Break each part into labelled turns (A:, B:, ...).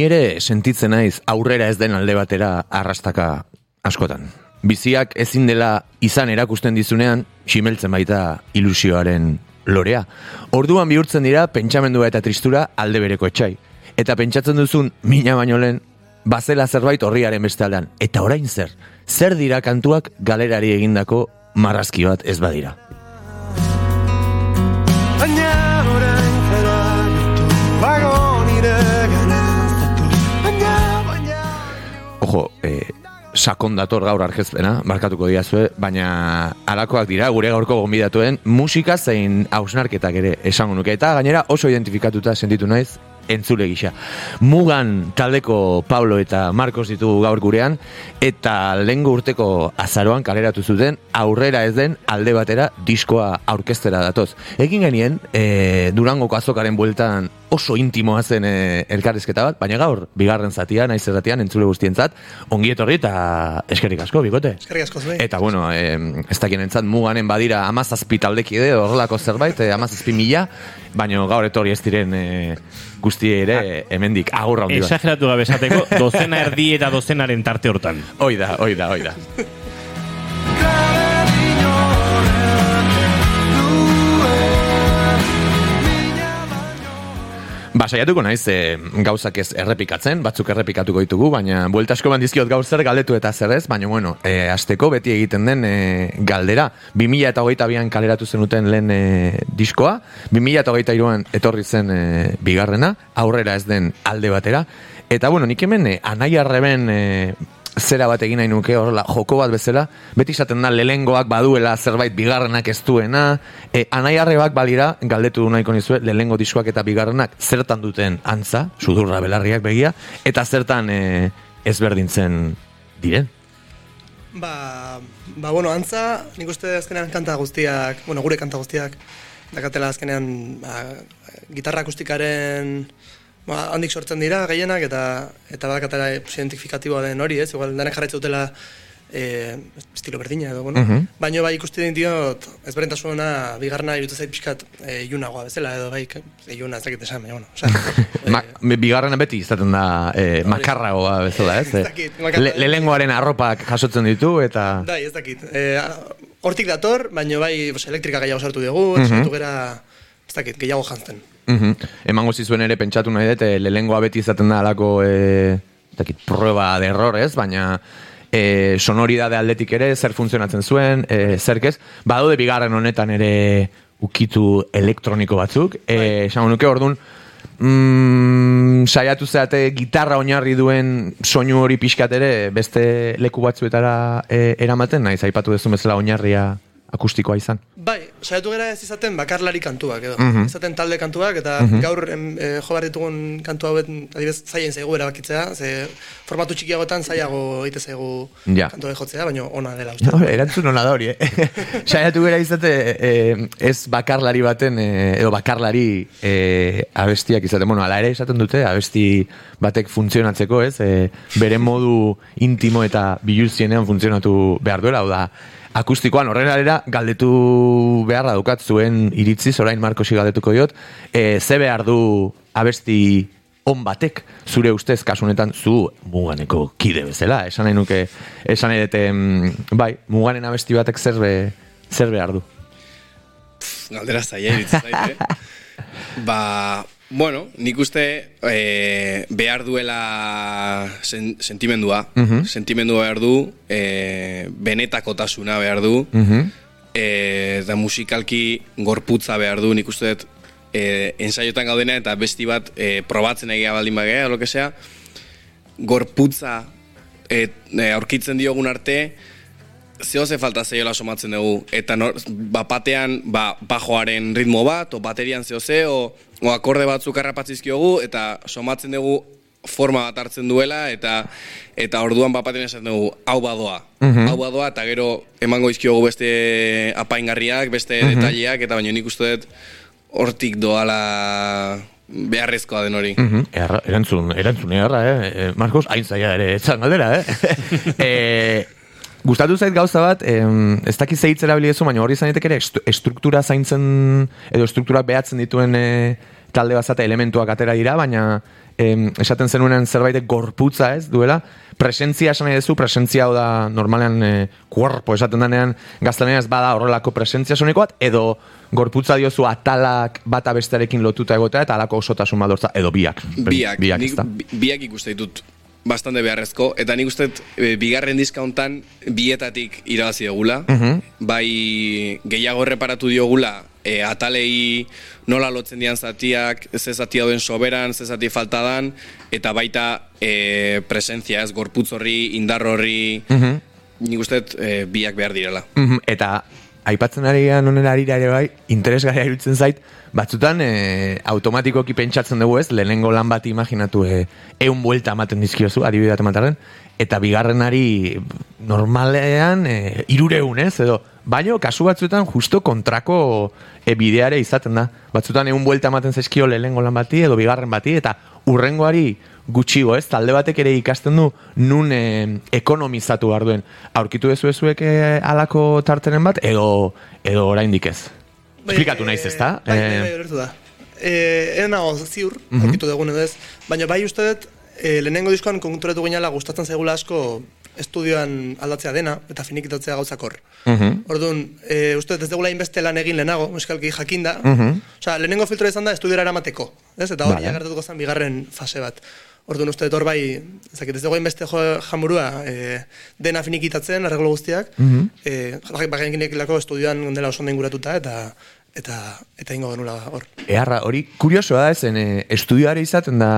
A: Ere sentitzen naiz aurrera ez den alde batera arrastaka askotan. Biziak ezin dela izan erakusten dizunean, simeltzen baita ilusioaren lorea. Orduan bihurtzen dira pentsamendua eta tristura alde bereko etxai. Eta pentsatzen duzun mina baino lehen, bazela zerbait horriaren beste aldean. Eta orain zer, zer dira kantuak galerari egindako marrazki bat ez badira. Ojo, eh, sakon dator gaur arkezpena, markatuko diazue, baina alakoak dira gure gaurko gonbidatuen musika zein hausnarketak ere esango nuke. Eta gainera oso identifikatuta sentitu naiz entzule gisa. Mugan taldeko Pablo eta Marcos ditugu gaur gurean, eta lehengo urteko azaroan kaleratu zuten aurrera ez den alde batera diskoa aurkeztera datoz. Egin genien, e, Durangoko azokaren bueltan oso intimoa zen e, elkarrizketa bat, baina gaur, bigarren zatia, naiz erratian, entzule guztientzat, ongi etorri eta eskerrik asko, bigote.
B: Eskerrik asko zuei.
A: Eta bueno, eh, ez dakien entzat muganen badira amazazpi taldekide horrelako zerbait, eh, amazazpi mila, baina gaur etorri ez diren eh, guzti ere hemendik agurra hundi bat.
C: Exageratu gabe esateko, dozena erdi eta dozenaren tarte hortan.
A: Hoi da, hoi da, hoi da. Ba, saiatuko naiz, e, gauzak ez errepikatzen, batzuk errepikatuko ditugu, baina buelta asko bandizkiot gaur zer galdetu eta zer ez, baina bueno, e, asteko beti egiten den e, galdera, 2000 eta hogeita bian kaleratu zenuten lehen e, diskoa, 2000 eta hogeita iruan etorri zen e, bigarrena, aurrera ez den alde batera, eta bueno, nik hemen e, anai arreben e, zera bat egin nahi nuke horrela joko bat bezala, beti izaten da lelengoak baduela zerbait bigarrenak ez duena, e, anai arrebak balira, galdetu nahiko nizue, lelengo diskoak eta bigarrenak zertan duten antza, sudurra belarriak begia, eta zertan e, ezberdintzen diren.
B: Ba, ba, bueno, antza, nik uste azkenean kanta guztiak, bueno, gure kanta guztiak, dakatela azkenean ba, gitarra akustikaren ba, handik sortzen dira gehienak eta eta badakatela identifikatiboa den hori, ez? Igual denek jarraitzen dutela e, estilo berdina edo, bueno.
A: Mhm.
B: Baina bai ikusti den diot, ezberdintasuna bigarna irutu zait pixkat e, iunagoa bezala edo bai, e, iuna ez dakit esan, baina, bueno, osea,
A: Ma, bigarrena beti izaten da e, makarragoa bezala, ez?
B: Ez dakit, makarra-
A: Le, lehengoaren arropak jasotzen ditu eta...
B: Bai, ez dakit. E, hortik dator, baina bai pues, elektrika gehiago sartu dugu,
A: Mhm.
B: sartu gera, ez dakit, gehiago jantzen.
A: Mhm. Emango zizuen ere pentsatu nahi dut, eh, lehengoa beti izaten da alako e, dakit, prueba de errores, baina e, sonoridade aldetik ere zer funtzionatzen zuen, e, zerkez, badaude bigarren honetan ere ukitu elektroniko batzuk, e, esango nuke orduan, mm, saiatu zeate gitarra oinarri duen soinu hori pixkat ere beste leku batzuetara e, eramaten, naiz aipatu duzu bezala oinarria akustikoa izan.
B: Bai, saiatu gera ez izaten bakarlari kantuak edo.
A: Mhm.
B: Izaten talde kantuak eta gaur em, e, jo behar ditugun kantu hauet adibidez zaien zaigu erabakitzea, ze formatu txikiagotan zailago egite zaigu
A: Ja.
B: kantu jotzea, baina ona dela uste.
A: No, erantzun hona da hori, eh? Saiatu gara izate, eh, ez bakarlari baten, eh, edo bakarlari eh, abestiak izaten, bueno, ala ere esaten dute, abesti batek funtzionatzeko, ez? Eh, bere modu intimo eta biluzienean funtzionatu behar duela, hau da, akustikoan horrela galdetu beharra dukat zuen iritziz, orain Markosi galdetuko diot, eh, ze behar du abesti on batek, zure ustez kasunetan zu muganeko kide bezala, esan nahi nuke, esan dute, mm, bai, muganen abesti batek zer, be, zer behar du.
D: Galdera zaila zait, eh? Ba, bueno, nik uste e, behar duela sen, sentimendua.
A: Mhm.
D: Sentimendua behar du, e, benetakotasuna behar du,
A: Mhm.
D: e, eta musikalki gorputza behar du, nik uste dut e, ensaiotan gaudena eta besti bat e, probatzen egia baldin bagea, lo que sea, gorputza e, aurkitzen diogun arte, zeo ze falta zeiola somatzen dugu. Eta nor, bapatean, ba, bajoaren ritmo bat, o baterian zeo ze, o, o akorde batzuk harrapatzizkiogu, eta somatzen dugu forma bat hartzen duela, eta eta orduan bapatean esaten dugu, hau badoa. Hau badoa, eta gero emango izkiogu beste apaingarriak, beste detaileak, eta baina nik uste dut hortik doala beharrezkoa den hori.
A: Mhm. Erra, erantzun, erantzun egarra, eh? eh? Marcos, hain zaila ere, etxan galdera, eh? eh Gustatu zait gauza bat, em, ez dakit zehitz erabili duzu, baina hori zanetek ere estu- estruktura zaintzen, edo estrukturak behatzen dituen e, talde bazate elementuak atera dira, baina em, esaten zenuenen zerbait gorputza ez duela, presentzia esan nahi duzu, presentzia hau da normalean e, cuerpo esaten denean gaztelenean ez bada horrelako presentzia soniko bat, edo gorputza diozu atalak bata bestearekin lotuta egotea eta alako osotasun badortza, edo biak.
D: Biak,
A: biak
D: nik,
A: ezta?
D: bi- biak ikuste ditut bastante beharrezko, eta nik uste e, bigarren diska hontan bietatik irabazi dugula, bai gehiago erreparatu diogula e, atalei nola lotzen dian zatiak, ze zati dauden soberan, ze zati falta dan, eta baita e, presentzia ez, gorputz horri, indar horri, nik uste e, biak behar direla.
A: Mhm, Eta aipatzen ari gehan onera arira ere bai, interesgarria iruditzen zait, batzutan e, automatikoki pentsatzen dugu ez, lehenengo lan bat imaginatu e, eun buelta ematen dizkiozu, adibide bat ematarren, eta bigarrenari normalean e, irureun ez, edo, baino kasu batzuetan justo kontrako e, bideare izaten da. Batzutan egun buelta ematen zaizkio lehenengo lan bati edo bigarren bati, eta urrengoari gutxigo ez, talde batek ere ikasten du nun e, ekonomizatu behar duen. Aurkitu dezu ezuek e, alako tartenen bat, edo, edo oraindik ez.
B: Bai,
A: Esplikatu
B: eh,
A: naiz ez da?
B: Bai, bai,
A: Eh,
B: bai, ulertu da. Eh, eren nago ziur, aurkitu dugun edo ez, baina bai uste dut, eh, lehenengo diskoan konturatu ginala gustatzen zaigula asko estudioan aldatzea dena, eta finikitatzea gauzak hor.
A: mhm,
B: Orduan, e, uste ez dugula inbeste lan egin lehenago, muskalki jakinda. Osea, lehenengo filtro izan da estudiora eramateko, ez? Eta hori
A: vale.
B: gertatuko zen bigarren fase bat. Orduan uste dut hor bai, ezakit, ez dugu inbeste jo, jamurua e, dena finikitatzen, arreglo guztiak, mm -hmm. e, bagenekilako estudioan dela oso inguratuta, eta eta eta ingo genula hor.
A: Eharra, hori kuriosoa da ezen, e, estudioare izaten da,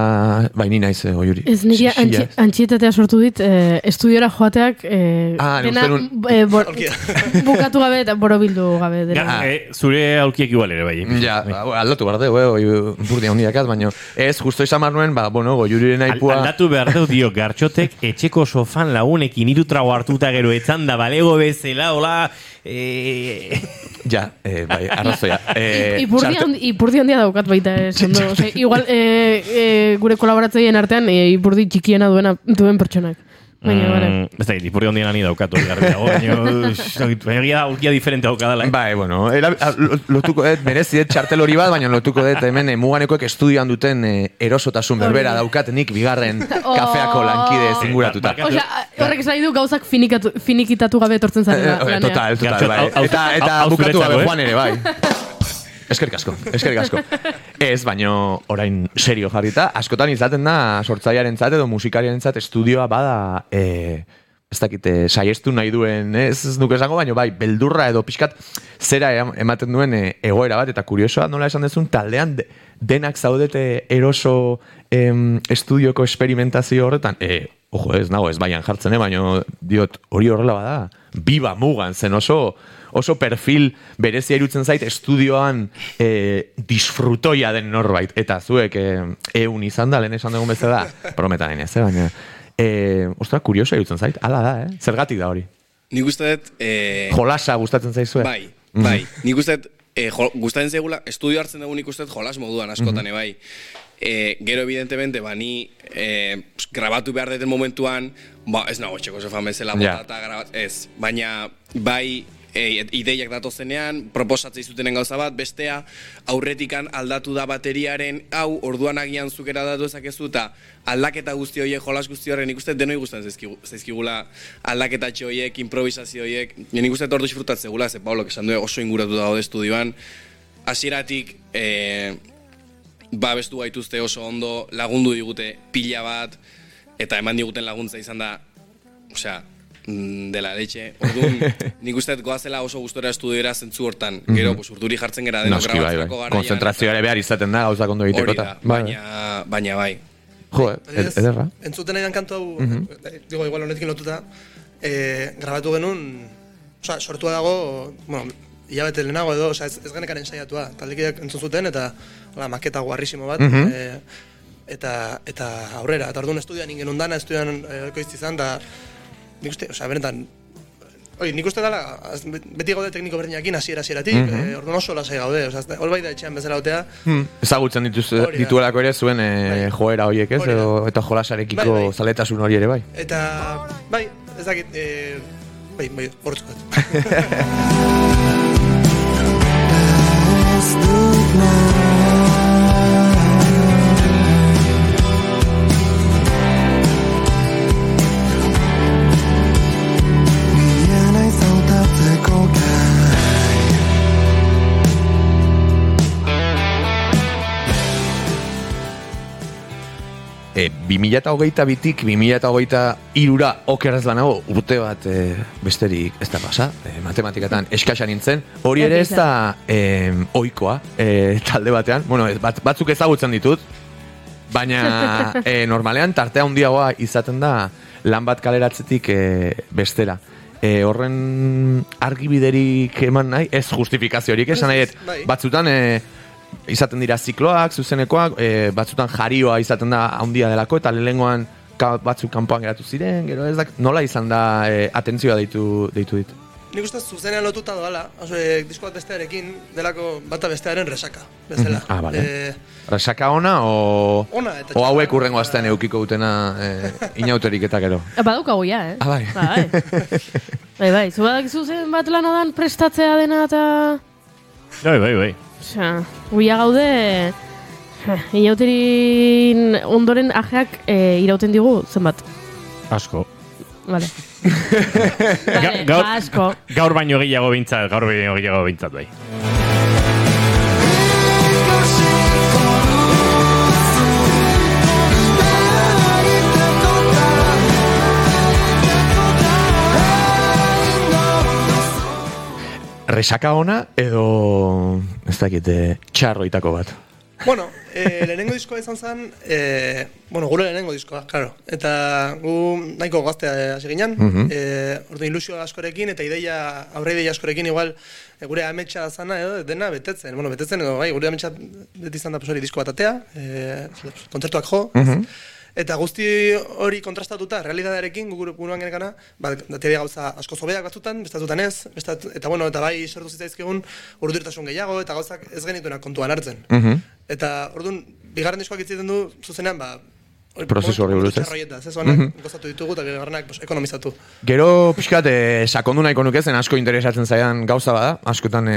A: bai ni naiz, e, oiuri.
E: Ez nire antxi, antxietatea sortu dit, eh, estudiora joateak eh,
A: Ah,
E: dena
A: nun-
E: eh, bor, bukatu gabe eta borobildu gabe dena.
C: Ja, eh, zure aulkiek igual ere bai.
A: Ja, ba, aldatu behar dugu, eh, oi, burdi handiakaz, baina ez, justo izan nuen, ba, bueno, goiuriren
C: Al,
A: aipua...
C: aldatu behar dut dio, gartxotek etxeko sofan lagunekin hiru trago hartuta gero etzan da balego bezala, hola... Eh,
A: Ja, eh, bai, arrazoia. Eh,
E: Ipurdi, handi, ipurdi handia daukat baita ez, ondo. Ose, igual eh, eh, gure kolaboratzaien artean eh, ipurdi txikiena duena, duen pertsonak. Baina, mm.
C: mm, ez da, ipurri hondien ani daukatu garbi dago, baina egia diferente daukadala. eh?
A: Bai, bueno, era, lotuko dut, merezi dut txartel hori bat, baina lotuko dut hemen eh, muganekoek estudioan duten eh, erosotasun berbera daukatenik bigarren kafeako lankide zinguratuta.
C: Ba-
E: Osea, horrek esan du gauzak finikatu, finikitatu gabe etortzen
A: Eh,
E: zarela.
A: eh,
E: lanean.
A: total, total, bai.
C: hau- hau-
A: Eta, eta
C: hau- hau
A: bukatu gabe
C: eh?
A: joan ere, bai. Eskerrik asko, eskerrik asko. Ez, baino orain serio jarrita, askotan izaten da sortzaiaren zat edo musikariaren zat estudioa bada e, ez dakit, eh, saiestu nahi duen, ez, ez nuke esango, baino bai, beldurra edo pixkat zera em- ematen duen eh, egoera bat, eta kuriosoa nola esan dezun, taldean de, denak zaudete eroso em, estudioko esperimentazio horretan, e, ojo ez nago ez baian jartzen, eh, baino diot hori horrela bada, biba mugan zen oso oso perfil berezia irutzen zait estudioan e, disfrutoia den norbait. Eta zuek e, eun izan da, lehen esan dugun bezala, prometa nahi ez, eh, baina... E, ostra, kurioso irutzen zait, hala da, eh? Zergatik da hori.
D: Nik uste dut, e,
A: Jolasa gustatzen zaizue?
D: Bai, bai. Nik uste dut, e, jo, gustatzen zegula, estudio hartzen dugu nik uste dut jolas moduan askotan, bai. E, gero, evidentemente, ba, ni e, grabatu behar deten momentuan, ba, ez nago txeko sofan bezala
A: Ja.
D: bota eta grabat, ez. Baina, bai, e, ideiak datozenean, proposatzei zutenen gauza bat, bestea, aurretikan aldatu da bateriaren, hau, orduan agian zukera datu ezakezu, eta aldaketa guzti horiek, jolas guzti horren, nik uste dut denoi gustatzen zaizkigu, zaizkigula aldaketatxo horiek, improvisazio horiek, nik uste dut hor disfrutatzegula, ze Pablo, esan du, oso inguratu dago estudioan, hasieratik e, babestu gaituzte oso ondo, lagundu digute pila bat, eta eman diguten laguntza izan da, osea, mm, dela leche. Orduan, nik uste goazela oso gustora estudiora zentzu hortan. Gero, pues, urduri jartzen gara denok
A: Noski, bai, bai.
D: grabatzeko garaian.
A: Konzentrazioa ere behar izaten da, gauzak ondo egiteko.
D: Hori da,
A: bai, bai.
D: baina, baina bai.
A: Jo, ederra.
B: Entzuten nahi kantu hau, eh, digo, igual honetik lotuta, eh, grabatu genuen, osea, sortua dago, bueno, hilabete lehenago edo, osea, ez, ez genekaren saiatua, taldekideak entzun zuten, eta hola, maketa guarrisimo bat, eh, eta, eta aurrera, eta orduan estudian ingen dana, estudian eh, ekoizti izan, da, nik uste, osea, benetan, Oi, nik uste dela, beti gaude tekniko berdinakin hasiera hasieratik, eh, orduan oso lasai gaude, da- hor bai da etxean bezala gotea,
A: Hmm. Ezagutzen dituz, dituelako ere zuen e, joera horiek ez, edo, eta jolasarekiko
B: Bai, bai.
A: zaletasun hori ere bai.
B: Eta, bai, ez dakit, e, bai, bai, horretzukat.
F: Ez dut nahi
A: E, 2008 bitik 2008 irura okeraz lanago urte bat e, besterik ez da pasa, e, matematikatan eskaxa nintzen, hori ere ez da e, oikoa e, talde batean, bueno, bat, batzuk ezagutzen ditut, baina e, normalean tartea handiagoa izaten da lan bat kaleratzetik e, bestera. E, horren argibiderik eman nahi, ez justifikaziorik, esan nahi,
B: bai.
A: batzutan e, izaten dira zikloak, zuzenekoak, e, batzutan jarioa izaten da handia delako, eta lehengoan ka, batzuk kanpoan geratu ziren, gero ez da, nola izan da e, atentzioa deitu, deitu dit.
B: Nik uste zuzenean lotuta doala, oso, e, disko bat bestearekin, delako bata bestearen resaka, bezala.
A: Ah, vale.
B: E,
A: Resaka ona, o,
B: Ona eta
A: o hauek urrengo astean eukiko dutena e, inauterik eta gero.
E: Badaukagu ja, eh?
A: Ah, bai.
E: Bai, bai, bai. Zu badakizu zen bat lana dan prestatzea dena eta...
C: Bai, bai, bai.
E: Osea, guia gaude... eh, Inauterin ondoren ajeak e, irauten digu zenbat.
C: Asko.
E: Vale. Vale,
C: gaur,
E: asko.
C: gaur baino gehiago bintzat, gaur baino gehiago bintzat, bai.
A: Resaka ona edo ez dakite txarroitako bat.
B: Bueno, e, lehenengo diskoa izan zen, e, bueno, gure lehenengo diskoa, claro. Eta gu nahiko gaztea hasi ginen,
A: Mhm.
B: e, ordu ilusio askorekin eta ideia, aurre ideia askorekin igual e, gure ametsa zana edo dena betetzen. Bueno, betetzen edo bai, gure ametsa beti izan da pues, hori disko bat atea, e, kontzertuak jo,
A: Mhm.
B: Eta guzti hori kontrastatuta, realitatearekin, gure buruan genekana, ba, datea gauza asko zobeak batzutan, bestatutan ez, bestat, eta bueno, eta bai sortu zitzaizkigun urdurtasun gehiago, eta gauzak ez genituenak kontuan hartzen.
A: Mhm.
B: Eta orduan, bigarren diskoak itziten du, zuzenean, ba,
A: Prozesu horri buruz, ez?
B: txarroietaz, ez? Honek, gozatu ditugu, eta bigarrenak pues, ekonomizatu.
A: Gero pixkat e, sakondu nahiko nuke zen asko interesatzen zaidan gauza bada, askotan e,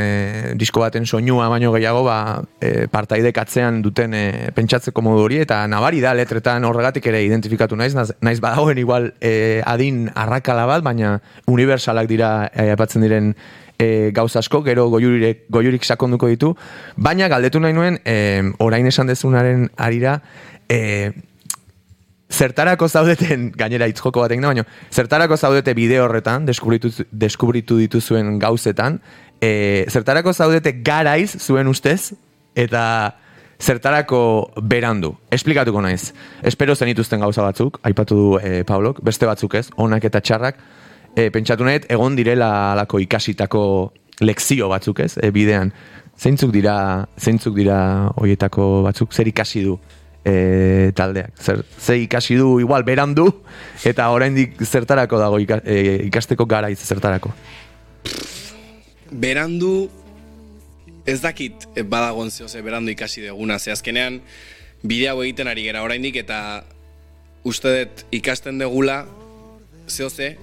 A: disko baten soinua baino gehiago ba, e, partaidek atzean duten e, pentsatzeko modu hori eta nabari da letretan horregatik ere identifikatu naiz, naiz badagoen igual e, adin arrakala bat, baina universalak dira e, aipatzen diren e, gauza asko, gero goiurik, goiurik sakonduko ditu, baina galdetu nahi nuen, e, orain esan dezunaren arira, e, zertarako zaudeten, gainera hitz joko batek da, baina zertarako zaudete bideo horretan, deskubritu, deskubritu dituzuen gauzetan, e, zertarako zaudete garaiz zuen ustez, eta zertarako berandu. Esplikatuko naiz. Espero zenituzten gauza batzuk, aipatu du e, Pablok, beste batzuk ez, onak eta txarrak, e, pentsatu nahet, egon direla alako ikasitako lekzio batzuk ez, e, bidean. Zeintzuk dira, zeintzuk dira hoietako batzuk, zer ikasi du e, taldeak. Zer, ze ikasi du igual berandu eta oraindik zertarako dago ika, e, ikasteko garaiz zertarako.
D: berandu ez dakit eh, badagon zeo ze berandu ikasi deguna, ze azkenean bide hau egiten ari gera oraindik eta uste dut ikasten degula zeo ze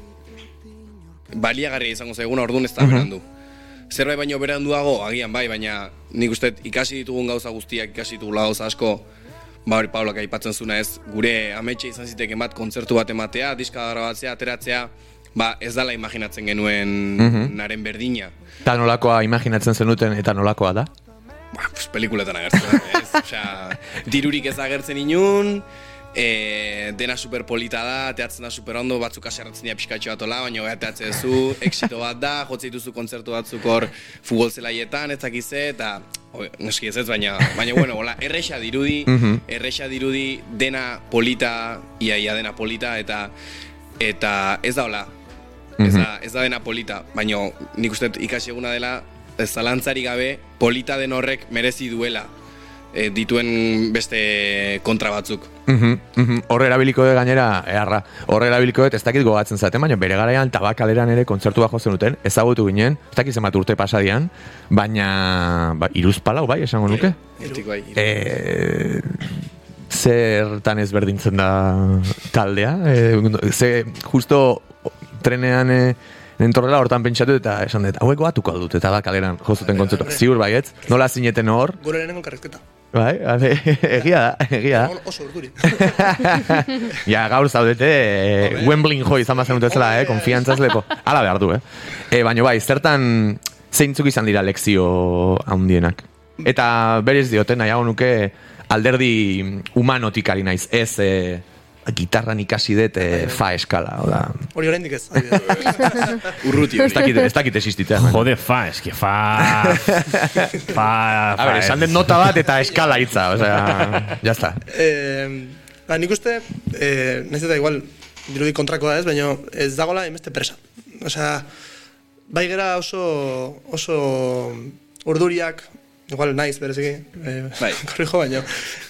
D: baliagarria izango zaiguna orduan ez da berandu. Zerbait baino beranduago, agian bai, baina nik uste ikasi ditugun gauza guztiak, ikasi ditugula gauza asko, ba hori Paulak aipatzen zuna ez, gure ametxe izan ziteke bat kontzertu bat ematea, diska grabatzea, ateratzea, ba ez dala imaginatzen genuen naren berdina.
A: Eta nolakoa imaginatzen zenuten eta nolakoa da?
D: Ba, pues, pelikuletan agertzen ez? Osea, dirurik ez agertzen inun, e, dena superpolita da, teatzen da super ondo, batzuk aserratzen dira pixkatxo bat ola, baina gara teatzen duzu, exito bat da, jotze dituzu kontzertu batzuk hor futbol zelaietan, ez dakize, eta noski ez ez, baina, baina bueno, hola, erresa dirudi, erresa dirudi dena polita, ia, ia dena polita, eta eta ez da hola, ez, da, ez da dena polita, baina nik uste ikasi eguna dela, zalantzari gabe, polita den horrek merezi duela e, dituen beste kontra batzuk.
A: Mhm, mhm. Horre erabiliko dut gainera, eharra, horre erabiliko ez dakit gogatzen zaten, baina bere garaian tabakaleran ere kontzertua jo zenuten, ezagutu ginen, ez dakit zenbat urte pasadian, baina ba, iruz palau bai, esango nuke.
D: Hortik bai.
A: E, zertan ezberdintzen da taldea? E, ze, justo trenean e, Nentorrela hortan pentsatu eta esan dut, hauek batuko dut, eta da kaleran jozuten kontzertu. Ziur baietz, nola zineten hor,
B: Gure lehenengo karrezketa.
A: Bai, ale, egia da, egia da.
B: Oso urduri.
A: Ja, gaur zaudete, e, Wembley jo izan bazen dutezela, eh, konfiantzaz lepo. Hala behar du, eh. E, baina bai, zertan zeintzuk izan dira lekzio handienak. Eta berez diote, nahiago nuke alderdi humanotik ari naiz, ez e, gitarran ikasi dut e, fa eskala, oda.
B: Hori oraindik ez.
D: Urruti
A: Ez
D: hori.
A: dakit, ez dakit existitzea. baina.
C: Jode, fa, eske fa... fa...
A: A ber, esan dut nota bat eta eskala hitza, osea, jazta.
B: Eh, ba, nik uste, eh, nahiz eta igual, dirudi kontrakoa ez, baina ez dagola emeste presa. Osea, bai gera oso, oso urduriak, igual naiz bereziki, eh,
D: Bai.
B: korrijo baino,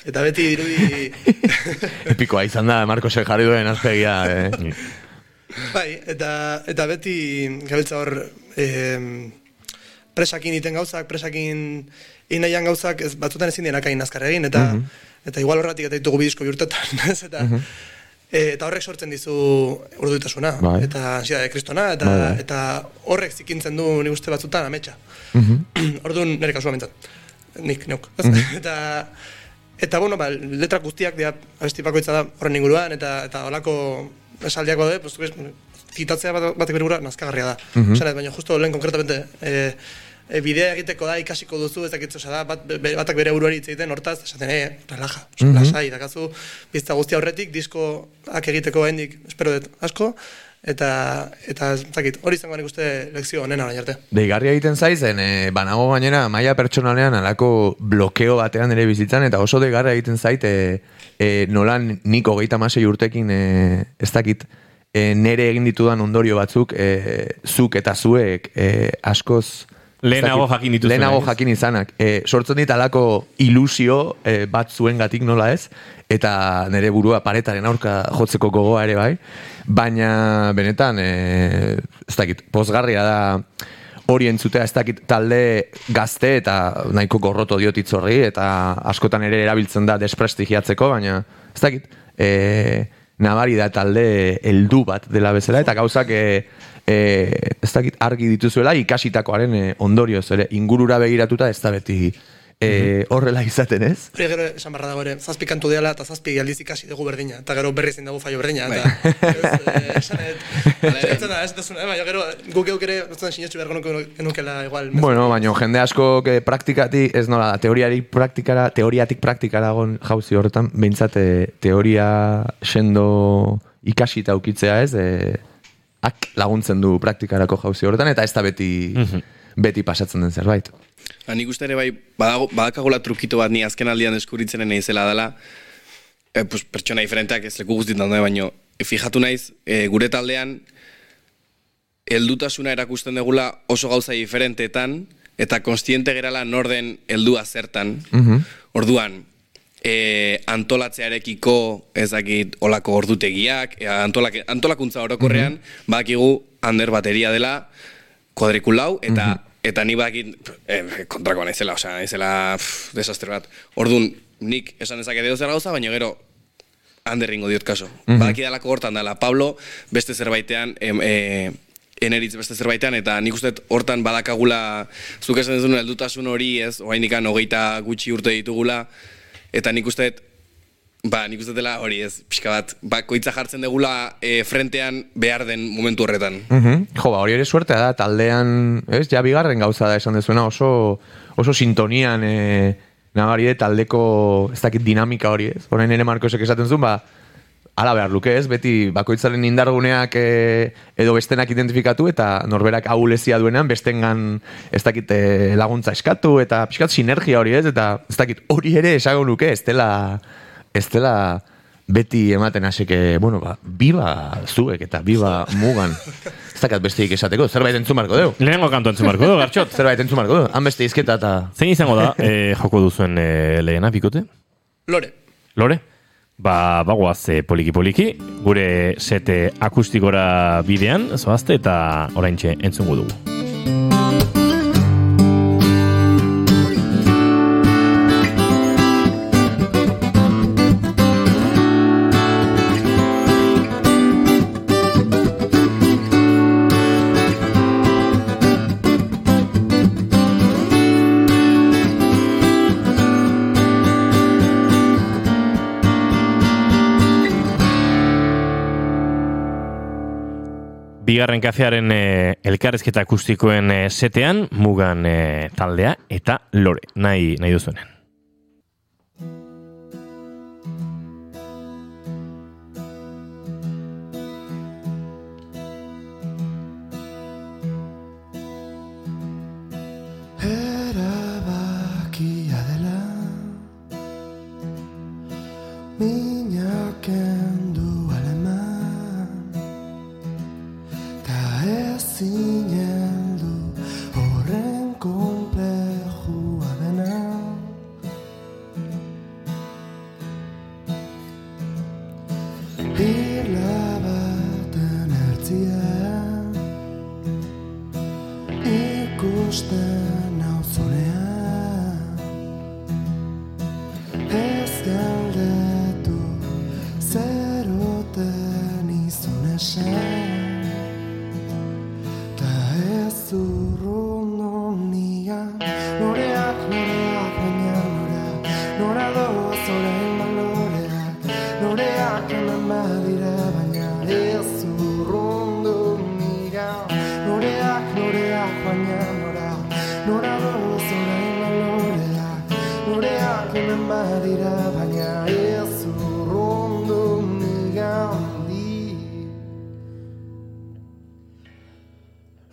B: eta beti dirudi,
A: Epikoa izan da, Marcosek jarri duen azpegia. Eh.
B: bai, eta, eta beti gabiltza hor, eh, presakin iten gauzak, presakin inaian gauzak, ez, batzutan ezin dienak hain azkar egin, eta, eta igual horretik eta ditugu bidizko bihurtetan, ez, eta, e, eta horrek sortzen dizu urduitasuna,
A: Bai.
B: eta ansiedade kristona, eta,
A: Bai, bai.
B: eta horrek zikintzen du nik uste batzutan ametsa. Orduan nire kasua mentzat. Nik, neuk. ez? eta, eta, bueno, ba, letra guztiak dira, abesti bakoitza da horren inguruan, eta, eta holako esaldiak daude, pues, zitatzea bat, batek bere burua nazkagarria da. Mm baina justo lehen konkretamente, e, e, bidea egiteko da ikasiko duzu, ez dakit, osea da, bat, be, batak bere buruari hitz egiten, hortaz, esaten, eh, relaja, oso, lasai, dakazu, bizta guztia horretik, diskoak egiteko hendik, espero dut, asko, eta, eta ez dakit, hori izango nik uste lekzio onena orain arte.
A: Deigarria egiten zaizen, e, banago gainera maila pertsonalean alako blokeo batean ere bizitzan, eta oso deigarria egiten zait, e, e, nolan nik hogeita masei urtekin, e, ez dakit, e, nere egin ditudan ondorio batzuk, e, zuk eta zuek e, askoz...
C: Lehenago jakin dituzuenak,
A: Lehenago jakin izanak. E, sortzen dit alako ilusio e, bat zuen gatik nola ez, eta nire burua paretaren aurka jotzeko gogoa ere bai, baina benetan, e, ez dakit, pozgarria da hori entzutea, ez dakit talde gazte eta nahiko gorroto diot hitz horri, eta askotan ere erabiltzen da desprestigiatzeko, baina ez dakit, e, nabari da talde heldu bat dela bezala, eta gauzak e, e, ez dakit argi dituzuela ikasitakoaren e, ondorioz ere ingurura begiratuta ez da beti e, horrela izaten ez?
B: Hori gero esan barra dago ere, zazpi kantu diala eta zazpi aldiz ikasi dugu berdina, eta gero berri ezin dugu faio berdina, eta ez, eh, esan ez, da, ez duzuna, eh, baina gero guk euk ere, ez duen sinetxu beharko nuke- genukela igual.
A: Bueno, baina jende asko que praktikatik, ez nola, teoriarik praktikara, teoriatik praktikara gon jauzi horretan, behintzat eh, teoria sendo ikasi eta ukitzea ez, e, ak laguntzen du praktikarako jauzi horretan, eta ez da beti, beti pasatzen den zerbait.
D: Ha, nik uste ere bai, badago, badakagula trukito bat ni azken aldian eskuritzen naizela dela, e, pues, pertsona diferenteak ez leku guztietan daude, baino, e, fijatu naiz, e, gure taldean, heldutasuna erakusten degula oso gauza diferenteetan, eta konstiente gerala norden heldua zertan. Orduan, e, antolatzearekiko ez dakit olako ordutegiak, e, antolak, antolakuntza orokorrean, badakigu ander bateria dela, kuadrikulau, eta eta ni badakit eh, kontrakoa naizela, osea, naizela pff, desastre bat. Orduan, nik esan dezake edo zer gauza, baina gero handerringo diot kaso. Badakidalako hortan dela, Pablo beste zerbaitean, em, e, eneritz beste zerbaitean, eta nik uste hortan badakagula, zuk esan dezun heldutasun hori, ez, oainikan hogeita gutxi urte ditugula, eta nik uste ba, nik uste dela hori, ez, pixka bat, bakoitza jartzen degula e, frentean behar den momentu horretan.
A: Mhm. Jo, ba, hori ere suertea da, taldean, ez, ja bigarren gauza da esan dezuena, oso, oso sintonian e, nabari de taldeko, ez dakit dinamika hori, ez? Horain ere Markosek esaten zuen, ba, ala behar luke, ez? Beti bakoitzaren indarguneak e, edo bestenak identifikatu eta norberak ahulezia duenean bestengan ez dakit e, laguntza eskatu eta pixkat sinergia hori, ez? Eta ez dakit hori ere esago nuke, ez dela, ez dela beti ematen haseke, bueno, ba, biba zuek eta biba mugan. Ez dakat besteik esateko, zerbait entzun marko deu.
C: Lehenengo kantu entzun barko du, gartxot.
A: Zerbait entzun marko deu. Han beste izketa eta...
C: Zein izango da, eh, joko duzuen eh, lehena, bikote?
B: Lore,
C: Lore? Ba, bagoaz eh, poliki-poliki, gure sete akustikora bidean, zoazte, eta oraintxe entzungo dugu. Bigarren kafearen e, elkarrezketa akustikoen e, setean, mugan e, taldea eta lore, nahi, nahi duzuenen.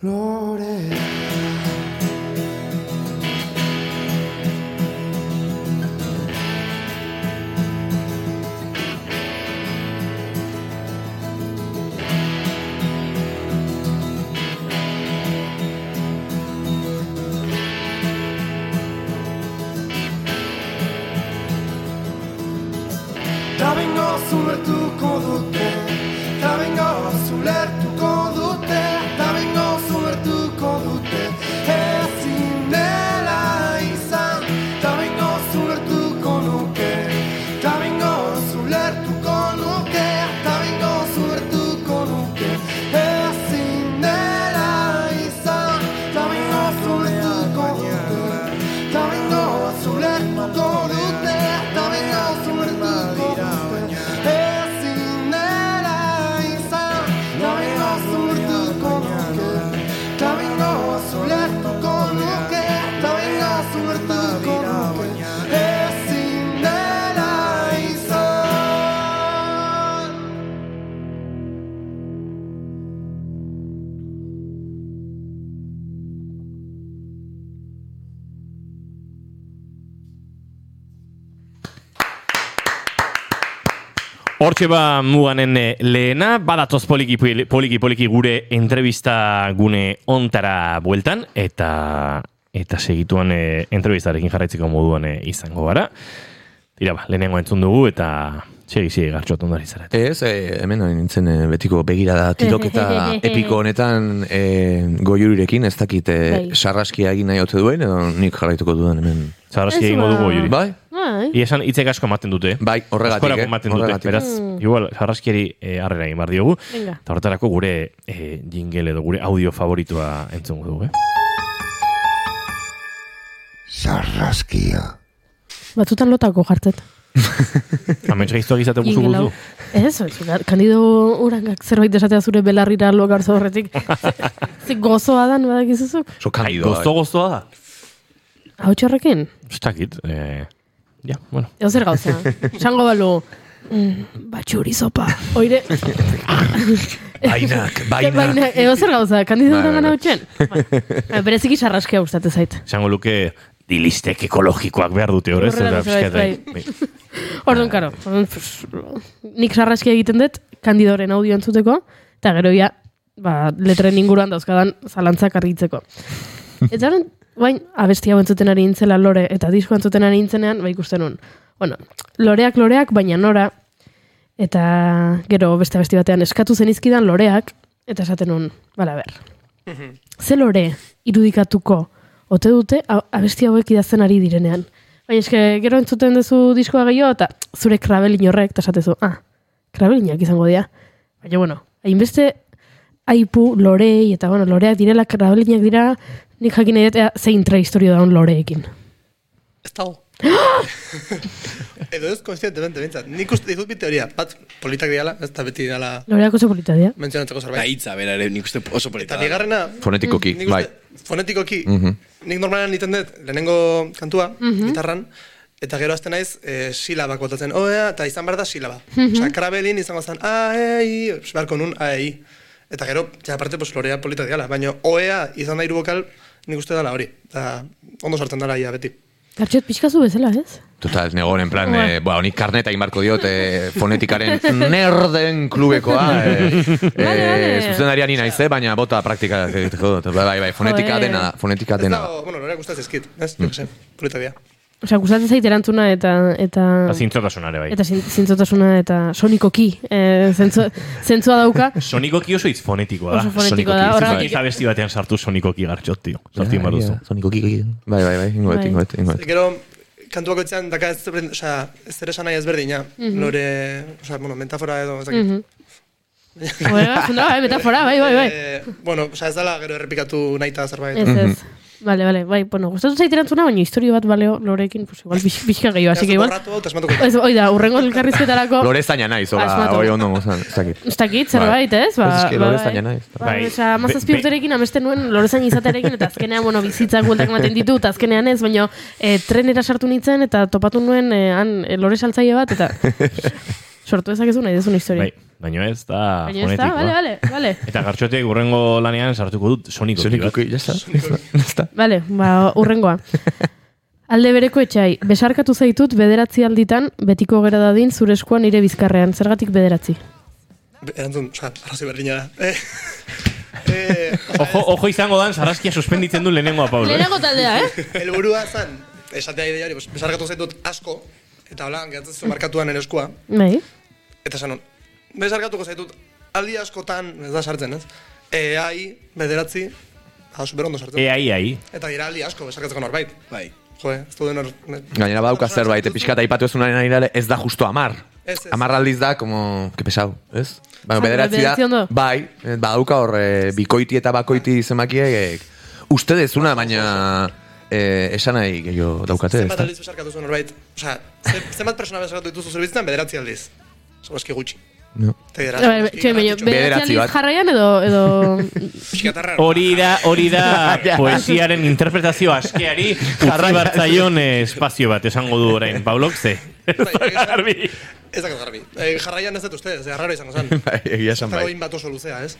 F: Loreak
C: Hortxe ba muganen eh, lehena, badatoz poliki poliki poliki gure entrevista gune ontara bueltan, eta eta segituan e, entrevistarekin jarraitzeko moduan eh, izango gara. Tira ba, lehenengo entzun dugu, eta segi segi gartxot ondari zaret.
A: Ez, e, hemen hori nintzen e, betiko begirada tiroketa epiko honetan e, goiurirekin, ez dakit e,
E: Bai.
A: sarraskia egin nahi ote duen, edo nik jarraituko dudan hemen.
C: Egingo
E: ba.
C: dugu, Juri.
A: Bai?
E: Bai.
C: Ia esan hitzek asko ematen dute.
A: Bai, horregatik,
C: Askorako
A: eh?
C: ematen dute,
A: Horregatik.
C: beraz, igual, sarraskiari eh, harrera egin behar diogu.
E: Venga.
C: Eta horretarako gure eh, jingle edo gure audio favoritua entzungo dugu, eh?
F: Sarraskia
E: Batzutan lotako jartzet.
C: Amets gaiztuak izate guzu
E: hau.
C: guzu.
E: Ez, ez, kandido urangak zerbait esatea zure belarrira lo garzo horretik. Ze gozoa dan, badakizuzuk?
A: So
C: Ai,
A: kandido.
C: gozto goztoa da.
E: Hau txarrekin?
C: Ez dakit, eh, ja, bueno.
E: Eo zer gauza. Sango balu, mm, batxuri sopa. Oire,
A: Bainak, bainak.
E: baina, eo zer gauza, kandido
A: Bai, bai,
E: urangana
A: bai.
E: hutsen. Bai, Bereziki sarraskia gustate zait.
C: Esango luke dilistek ekologikoak behar dute horrez.
E: Bai.
C: bai.
E: Orduan, karo, orduan, pues, nik sarraskia egiten dut, kandidoren audio entzuteko, eta gero ja, ba, letren inguruan dauzkadan zalantzak argitzeko. Eta horren, bain, abesti hau entzuten ari nintzela lore, eta disko entzuten ari nintzenean, ba ikusten nun. Bueno, loreak loreak, baina nora, eta gero beste abesti batean eskatu zenizkidan loreak, eta esaten nun, bala ber. Ze lore irudikatuko ote dute abesti hauek idazten ari direnean. Baina eske gero entzuten duzu diskoa gehiago eta zure krabelin horrek eta esatezu, ah, krabelinak izango dira. Baina bueno, hainbeste aipu, lorei, eta bueno, loreak direla, krabelinak dira, nik jakin nahi dut ea zein tra historio daun loreekin.
B: Ez dago. Edo ez konstientemente, bintzat. Nik uste ditut bi teoria. Bat, politak diala, ez da beti dala
E: Loreak oso polita dira.
B: mentzionatzeko zerbait.
D: hitza bera ere nik uste oso polita.
B: Eta
D: da.
B: bigarrena,
A: Fonetikoki, bai.
B: fonetikoki,
A: Mhm.
B: nik normalan niten dut, lehenengo kantua, gitarran, eta gero azten naiz, e, silabak botatzen, oea, eta izan behar da silaba. Osa, krabelin izango zen, a, i, pues, beharko nun, a, e, i. Eta gero, ja, aparte, pues, lorea polita diala, baina oea izan da hiru bokal, nik uste dela hori. Eta ondo sartzen dela ia beti.
E: Gartxot pixkazu bezala, ez?
A: Total, negoen, en plan, eh, ba, honik karneta inbarko diot, eh, fonetikaren nerden klubekoa, eh, eh, zuzendaria ni naiz, eh, baina bota praktika dut. Bai, bai, fonetika dena fonetika
B: Ez
A: dena
B: da,
A: da.
B: bueno, loreak gustatzen zizkit, ez? Mm. Jose, polita
E: Osea, gustatzen zait erantzuna eta eta
C: Eta zintzotasunare bai.
E: eta zin- zintzotasuna eta sonikoki eh, zentzu, zentzua dauka.
C: Sonikoki oso hitz fonetikoa da.
E: Oso fonetikoa da, horregatik-
C: Ez da besti batean sartu sonikoki gartxot, tio. Sartu inbar duzu.
A: Sonikoki, bai, bai, bai, ingoet,
E: Bai.
A: ingoet, ingoet.
B: Gero, kantu bakoitzean daka ez, berdin- osea, ez zer esan nahi ezberdina. Lore, osea, bueno, metafora edo, ez dakit.
E: Mhm. Joder, zunda, bai, metafora, bai, bai, bai.
B: Eh, bueno, osea, ez dela gero errepikatu nahi eta zerbait.
E: Ez, ez. Vale, vale, bai, bueno, gustatu zait erantzuna, baina historio bat baleo lorekin, pues igual pix, pixka gehiago, así que igual. Ez, oi da, urrengo elkarrizketarako,
A: Lore zaina naiz, ora,
E: Asmatu.
A: hori ondo gozan, ez dakit.
E: ez dakit, zerbait, ez? Ba,
A: Ez eske
E: ba,
A: lore
E: bai.
A: zaina naiz.
E: Ba,
C: Bai. Be- be-
E: urterekin amesten nuen lorezain izaterekin, eta azkenean, bueno, bizitzak bueltak ematen ditu, eta azkenean ez, baina e, trenera sartu nintzen, eta topatu nuen, e, han, e, lore saltzaile bat, eta sortu ezakezu nahi dezun historia.
C: Bai, baina ez da
E: Baina ez da, vale, vale, vale.
C: Eta gartxotek urrengo lanean sartuko dut sonikoki bat.
A: Sonikoki, ya está.
E: Vale, ba, urrengoa. Alde bereko etxai, besarkatu zaitut bederatzi alditan, betiko gera dadin zure eskuan nire bizkarrean, zergatik bederatzi?
B: Be- Erantzun, osea, arrazoi berdina da. Eh, eh,
C: Ojo, ojo izango dan, sarraskia suspenditzen du lehenengoa, Paulo. eh?
E: Lehenago taldea, eh?
B: helburua zan, esatea ideari, pues, besarkatu zaitut asko, eta hola, geratzen zu markatuan nire eskua,
E: Bai.
B: Eta esan besarkatuko zaitut aldi askotan, ez da sartzen, ez? E, ai, bederatzi, hau super ondo sartzen.
C: E, ai, ai.
B: Eta dira aldi asko, besarkatzeko norbait.
D: Bai.
B: Jo, ez du den hor...
A: Gainera badauka zerbait, pixkata aipatu ez unaren ari ez da justo amar.
B: Ez, ez.
A: Amar aldiz da, como, que pesau, ez? Ba,
E: Zan,
A: bederatzi da, bai, eh, badauka hor, eh, bikoiti eta bakoiti zenbakiek, uste dezuna, baina eh, esan nahi gehiago daukate,
B: Zenbat aldiz besarkatu zuen norbait? Osea, ze- zenbat persona besarkatu dituzu zure bizitzan, bederatzi aldiz. Zagoski gutxi.
A: No.
B: Eta
E: Bai, bai, bederatzi
A: bat.
E: jarraian edo, edo...
C: Hori da, hori da poesiaren interpretazio askeari bartzaion eh, espazio bat esango du orain. Paulok, ze?
B: Bai,
C: Garbi.
B: Ez dakit garbi. Eh, jarraian ez dut uste, ez raro izango zen.
A: Bai, egia esan bai.
B: bat oso luzea, ez?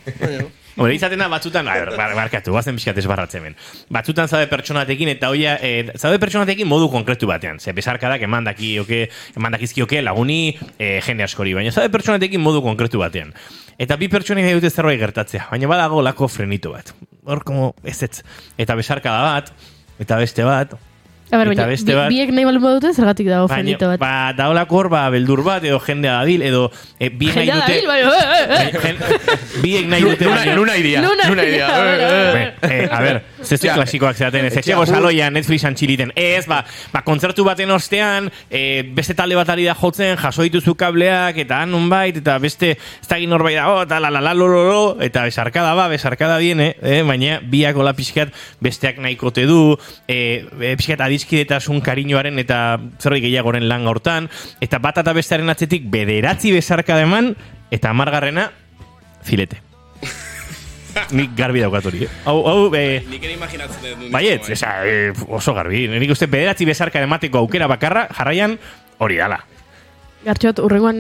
C: Hombre, izaten da batzutan, barkatu, bazen pixkat esbarratze hemen. Batzutan zaude pertsonatekin eta hoia, e, zaude pertsonatekin modu konkretu batean. Ze besarkadak eman dakioke, eman dakizkioke laguni e, jende askori, baina zaude pertsonatekin modu konkretu batean. Eta bi pertsonek nahi dute zerbait gertatzea, baina badago lako frenito bat. Hor, como, ez ez. Eta besarkada bat, eta beste bat,
E: A ber,
C: Eta
E: baina,
C: beste bat-
E: biek nahi balen badute, zergatik dago
C: baina,
E: frenito bat.
C: ba, daolako hor, ba, beldur bat, edo jendea dabil, edo e, bi nahi
E: Jendea
C: dute...
E: dabil, bai, bai, bai, bai.
C: Gen- biek nahi dute...
A: Luna,
C: baina-
A: luna iria,
E: Luna
A: luna
E: iria, bai.
C: Be, eh, a ber, zezu
A: Ja.
C: klasikoak zeaten, ez etxego
A: Etxea,
C: saloia Netflixan txiliten. Ez, ba, ba, kontzertu baten ostean, e, beste talde bat ari da jotzen, jaso dituzu kableak, eta han nonbait, eta beste, ez da egin norbait dago, eta la la la lo lo lo, eta besarkada ba, besarkada viene, eh, baina biak ola pixkat besteak nahikote du, e, e, pixkat adiskidetasun kariñoaren eta zerbait gehiagoren lan hortan, eta bat eta bestearen atzetik bederatzi besarkada eman, eta amargarrena, filete. Nik garbi daukat hori, eh? Hau, hau, eh,
D: Nik ere imaginatzen dut. nuen
C: Baietz,
D: bai.
C: esa, eh, oso garbi. Nik uste bederatzi bezarka emateko aukera bakarra, jarraian hori dala.
E: Gartxot, urrengoan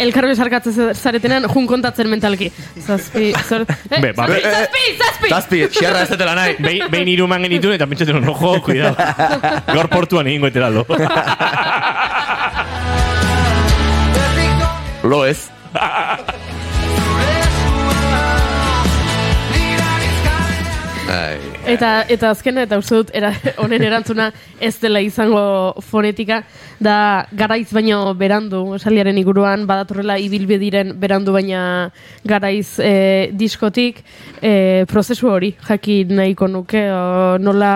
E: elkarro esarkatzen zaretenan, jun kontatzen mentalki. Zazpi, zor... Eh,
C: Be, ba,
E: zazpi,
C: be-
E: zazpi, zazpi!
A: Zazpi, xerra ez dutela nahi.
C: Behin behin hiru man genituen eta pentsatzen no, jo, cuidado. Gaur portuan egingo eteraldo.
A: Lo ez. Ai,
E: Eta, eta azkena, eta uste dut, era, honen erantzuna ez dela izango fonetika, da garaiz baino berandu, esaldiaren iguruan, badatorrela ibilbediren berandu baina garaiz e, diskotik, e, prozesu hori, jakin nahiko nuke, o, nola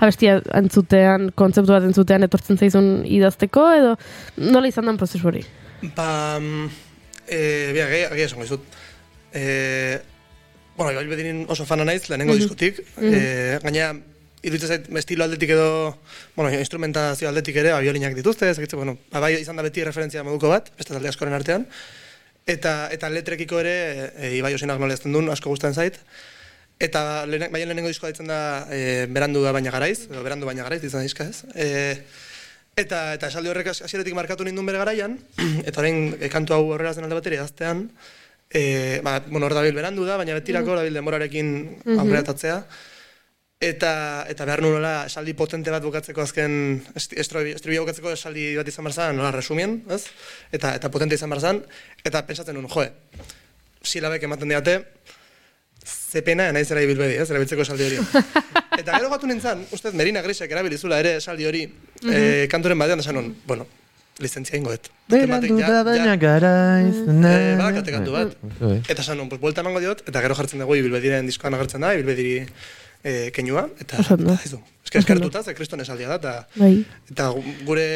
E: abestia entzutean, kontzeptu bat entzutean, etortzen zaizun idazteko, edo nola izan den prozesu hori?
B: Ba, eh, bia, gai, gai esango izut. Eh, bueno, Bedinin oso fana naiz, lehenengo diskotik. Eh, gaina, iruditzen zait, estilo aldetik edo, bueno, instrumentazio aldetik ere, ba, biolinak dituzte, ez bueno, ba, bai izan da beti referentzia moduko bat, beste talde askoren artean, eta, eta letrekiko ere, e, Ibai Osinak nola ezten duen, asko gustatzen zait, eta lehen, baina lehenengo diskoa ditzen da, e, berandu baina garaiz, edo berandu baina garaiz, ditzen da diska ez, e, Eta, eta esaldi horrek hasieratik markatu ninduen bere garaian, eta orain e, kantu hau horrela zen alde bateri idaztean, e, ba, bueno, hor dabil berandu da, baina betirako dabil denborarekin aurreratatzea. Eta, eta behar nuen nola esaldi potente bat bukatzeko azken, estribia bukatzeko esaldi bat izan barzan, nola resumien, ez? Eta, eta potente izan barzan, eta pentsatzen nuen, joe, silabek ematen diate, ze pena naiz era ibilbedi, ez, erabiltzeko esaldi hori. eta gero gatu nintzen, ustez, Merina Grisek erabilizula ere esaldi hori eh, kanturen batean, esan non, bueno, lizentzia ingo dut.
A: Berandu da baina garaiz.
B: Eh, badakate kantu bat. Eta esan non, pues, buelta emango diot, eta gero jartzen dugu ibilbediren diskoan agertzen da, ibilbediri eh, keinua, eta, ez du. Eske eskertuta, ze kriston esaldia da, eta,
E: Bai,
B: eta gu- gure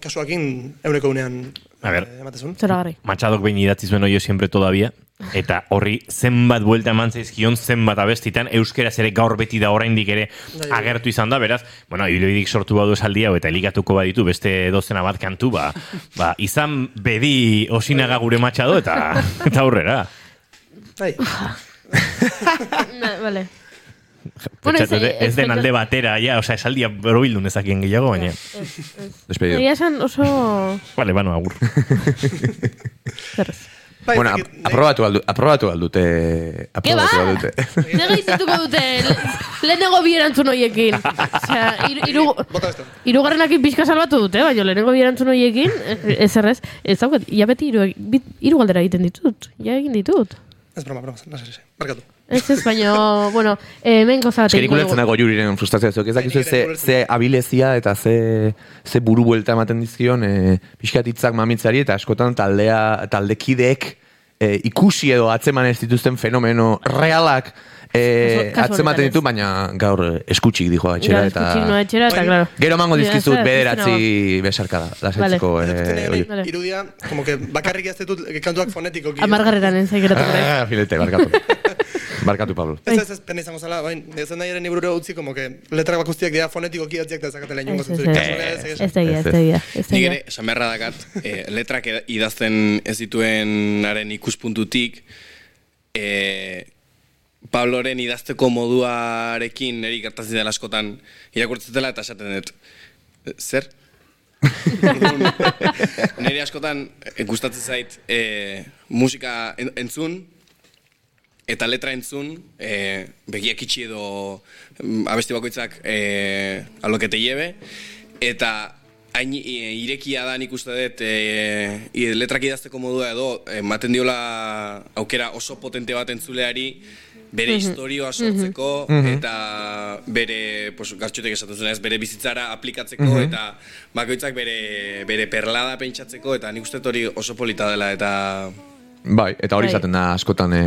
B: kasuakin euneko unean
C: A ber.
B: eh.
C: Machadok behin idatzi zuen oio siempre todavía, eta horri zenbat buelta eman zaizkion, zenbat abestitan, euskeraz ere gaur beti da oraindik ere
B: Bai,
C: agertu izan da, beraz, bueno, ibilbidik sortu badu esaldi hau, eta elikatuko baditu beste dozena bat kantu, ba, ba izan bedi osinaga gure Machado, eta, eta aurrera.
B: Bai,
E: Na, vale. Bueno, ez-
C: den alde batera, ja, osea, esaldia borobildu nezakien gehiago, baina.
A: Despedido.
E: Egia esan oso...
C: Vale, bano, agur.
E: Zerrez.
B: Bai,
A: Bueno, ap- aprobatu aldu, aprobatu aldute.
E: Ba?
A: Aprobatu aldute.
E: Zer gaizituko dute le- lehenengo bi erantzun horiekin. Osea, iru, iru, irugarrenakin pixka salbatu dute, baina lehenengo bi erantzun horiekin, eh, ez errez, ez daukat, ja beti iru, hiru galdera egiten ditut, ja egin ditut.
B: Ez broma, broma, nasa, nasa, barkatu.
E: Ez ez, baina, bueno, eh, hemen goza bat
A: Eske nik
E: egingo
A: ulertzen
E: dugu.
A: dago juriren frustrazioa zuk, ez dakizu ze, ze abilezia eta ze, ze buru buelta ematen dizkion e, pixkat hitzak mamitzari eta askotan taldea, taldekideek e, ikusi edo atzeman ez dituzten fenomeno realak e, atzematen ditu, baina gaur eh, eskutxik dijoa etxera eta...
E: eskutxik noa etxera, eta, claro.
A: Gero emango
E: Ja,
A: dizkizut bederatzi besarkada, lasaitzeko
E: Vale. Vale.
B: irudia, como que bakarrik ez ditut eh, kantuak fonetikoki.
E: Amargarreran ez geratu gara.
A: Ah, filete, barkatu. barkatu, Pablo.
B: Ez ez ez, pena izango zala, bain, ez da nahi ere niburura utzi, como que letrak bakustiak dira fonetikoki atziak da zakatela
E: ez,
B: zentzurik.
E: ez.
B: Ez, ez,
E: Ez da egia, ez da da
D: Nik ere, esan beharra dakat, eh, letrak idazten ez dituenaren ikuspuntutik, eh, Pabloren idazteko moduarekin niri gertatzen dela askotan irakurtzetela eta esaten dut. "Eh, Zer? Niri askotan eh, gustatzen zait eh, musika en- entzun, eta letra entzun, e, begiak itxi edo mm, abesti bakoitzak e, alokete llebe, eta hain e, irekia da nik uste dut e, i- letrak idazteko modua edo ematen diola aukera oso potente bat entzuleari bere historioa sortzeko eta bere, pues, gartxotek esaten zuen ez, bere bizitzara aplikatzeko eta bakoitzak bere, bere perlada pentsatzeko eta nik uste dut hori oso polita dela eta
A: Bai, eta hori
E: Bai.
A: izaten da askotan e,